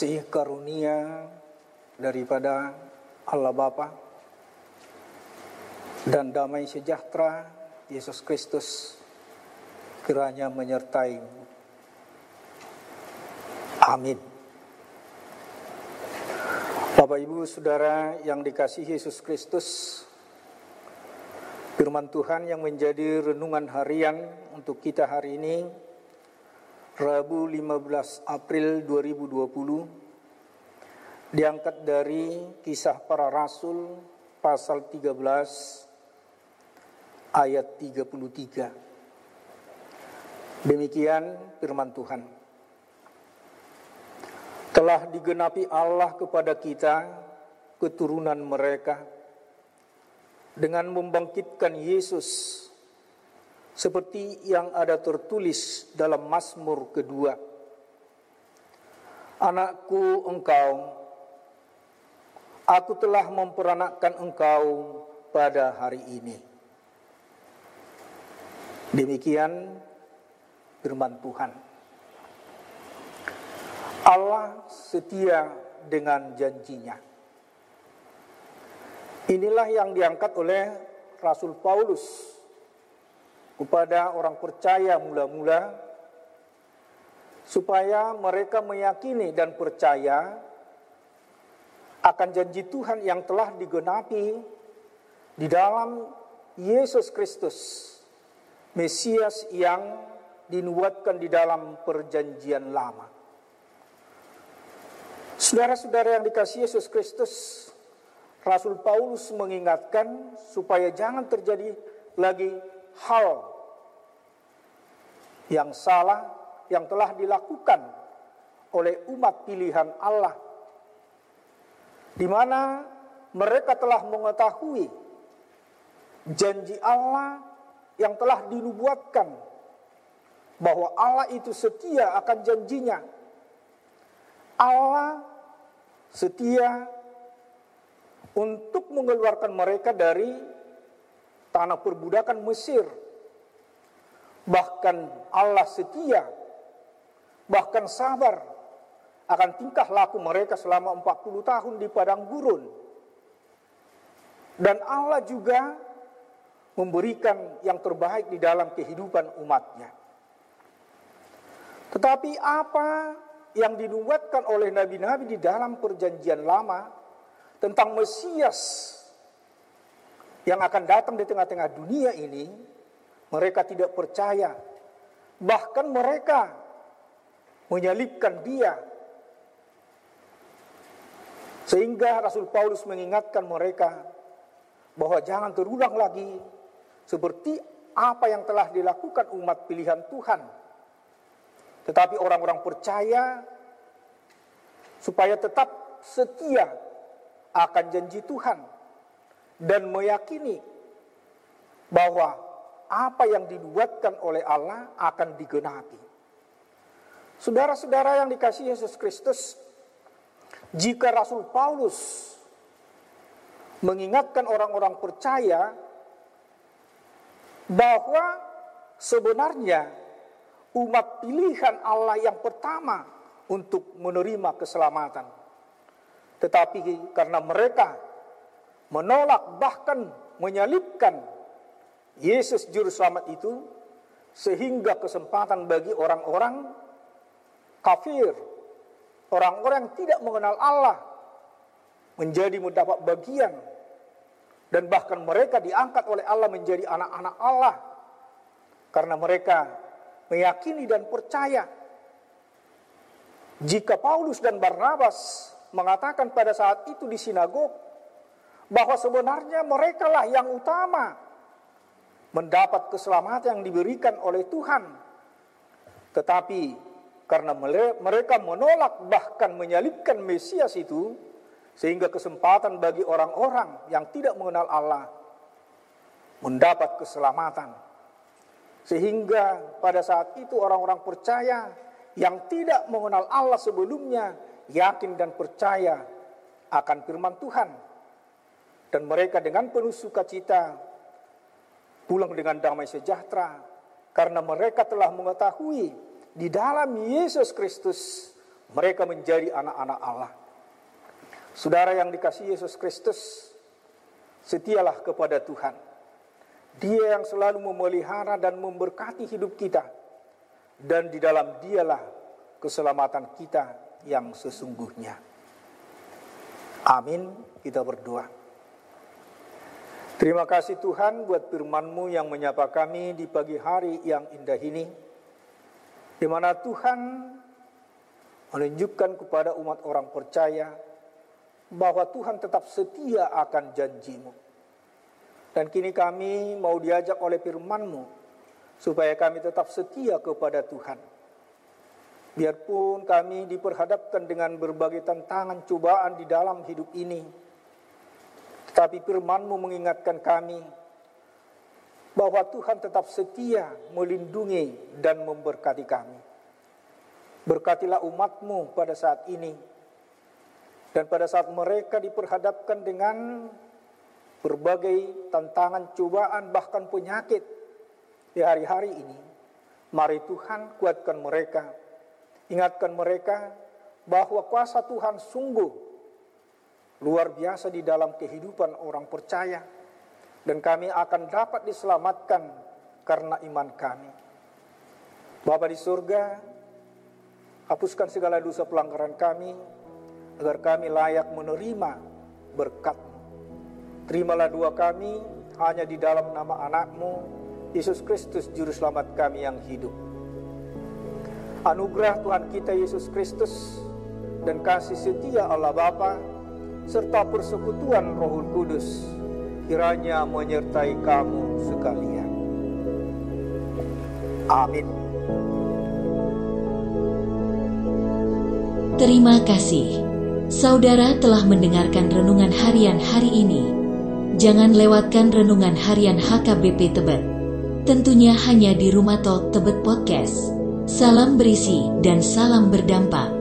kasih karunia daripada Allah Bapa dan damai sejahtera Yesus Kristus kiranya menyertai Amin. Bapak Ibu Saudara yang dikasih Yesus Kristus Firman Tuhan yang menjadi renungan harian untuk kita hari ini Rabu 15 April 2020 diangkat dari kisah para rasul pasal 13 ayat 33. Demikian firman Tuhan. Telah digenapi Allah kepada kita keturunan mereka dengan membangkitkan Yesus seperti yang ada tertulis dalam Mazmur kedua. Anakku engkau, aku telah memperanakkan engkau pada hari ini. Demikian firman Tuhan. Allah setia dengan janjinya. Inilah yang diangkat oleh Rasul Paulus kepada orang percaya mula-mula supaya mereka meyakini dan percaya akan janji Tuhan yang telah digenapi di dalam Yesus Kristus, Mesias yang dinubuatkan di dalam perjanjian lama. Saudara-saudara yang dikasih Yesus Kristus, Rasul Paulus mengingatkan supaya jangan terjadi lagi hal yang salah yang telah dilakukan oleh umat pilihan Allah di mana mereka telah mengetahui janji Allah yang telah dinubuatkan bahwa Allah itu setia akan janjinya. Allah setia untuk mengeluarkan mereka dari tanah perbudakan Mesir Bahkan Allah setia, bahkan sabar akan tingkah laku mereka selama 40 tahun di padang gurun. Dan Allah juga memberikan yang terbaik di dalam kehidupan umatnya. Tetapi apa yang dinubuatkan oleh nabi-nabi di dalam perjanjian lama tentang Mesias yang akan datang di tengah-tengah dunia ini mereka tidak percaya. Bahkan mereka menyalibkan dia. Sehingga Rasul Paulus mengingatkan mereka bahwa jangan terulang lagi seperti apa yang telah dilakukan umat pilihan Tuhan. Tetapi orang-orang percaya supaya tetap setia akan janji Tuhan dan meyakini bahwa apa yang dibuatkan oleh Allah akan digenapi. Saudara-saudara yang dikasih Yesus Kristus, jika Rasul Paulus mengingatkan orang-orang percaya bahwa sebenarnya umat pilihan Allah yang pertama untuk menerima keselamatan. Tetapi karena mereka menolak bahkan menyalibkan Yesus juru selamat itu sehingga kesempatan bagi orang-orang kafir, orang-orang yang tidak mengenal Allah menjadi mendapat bagian. Dan bahkan mereka diangkat oleh Allah menjadi anak-anak Allah. Karena mereka meyakini dan percaya. Jika Paulus dan Barnabas mengatakan pada saat itu di sinagog bahwa sebenarnya merekalah yang utama mendapat keselamatan yang diberikan oleh Tuhan. Tetapi karena mereka menolak bahkan menyalibkan Mesias itu, sehingga kesempatan bagi orang-orang yang tidak mengenal Allah mendapat keselamatan. Sehingga pada saat itu orang-orang percaya yang tidak mengenal Allah sebelumnya yakin dan percaya akan firman Tuhan. Dan mereka dengan penuh sukacita pulang dengan damai sejahtera karena mereka telah mengetahui di dalam Yesus Kristus mereka menjadi anak-anak Allah. Saudara yang dikasih Yesus Kristus, setialah kepada Tuhan. Dia yang selalu memelihara dan memberkati hidup kita. Dan di dalam dialah keselamatan kita yang sesungguhnya. Amin, kita berdoa. Terima kasih Tuhan buat firman-Mu yang menyapa kami di pagi hari yang indah ini. Di mana Tuhan menunjukkan kepada umat orang percaya bahwa Tuhan tetap setia akan janjimu. Dan kini kami mau diajak oleh firman-Mu supaya kami tetap setia kepada Tuhan. Biarpun kami diperhadapkan dengan berbagai tantangan cobaan di dalam hidup ini, tetapi firman-Mu mengingatkan kami bahwa Tuhan tetap setia melindungi dan memberkati kami. Berkatilah umat-Mu pada saat ini, dan pada saat mereka diperhadapkan dengan berbagai tantangan, cobaan, bahkan penyakit di hari-hari ini, mari Tuhan kuatkan mereka Ingatkan mereka bahwa kuasa Tuhan sungguh luar biasa di dalam kehidupan orang percaya dan kami akan dapat diselamatkan karena iman kami. Bapa di surga, hapuskan segala dosa pelanggaran kami agar kami layak menerima berkat. Terimalah dua kami hanya di dalam nama anakmu, Yesus Kristus Juru Selamat kami yang hidup anugerah Tuhan kita Yesus Kristus dan kasih setia Allah Bapa serta persekutuan Roh Kudus kiranya menyertai kamu sekalian. Amin. Terima kasih. Saudara telah mendengarkan renungan harian hari ini. Jangan lewatkan renungan harian HKBP Tebet. Tentunya hanya di Rumah Talk Tebet Podcast. Salam berisi dan salam berdampak.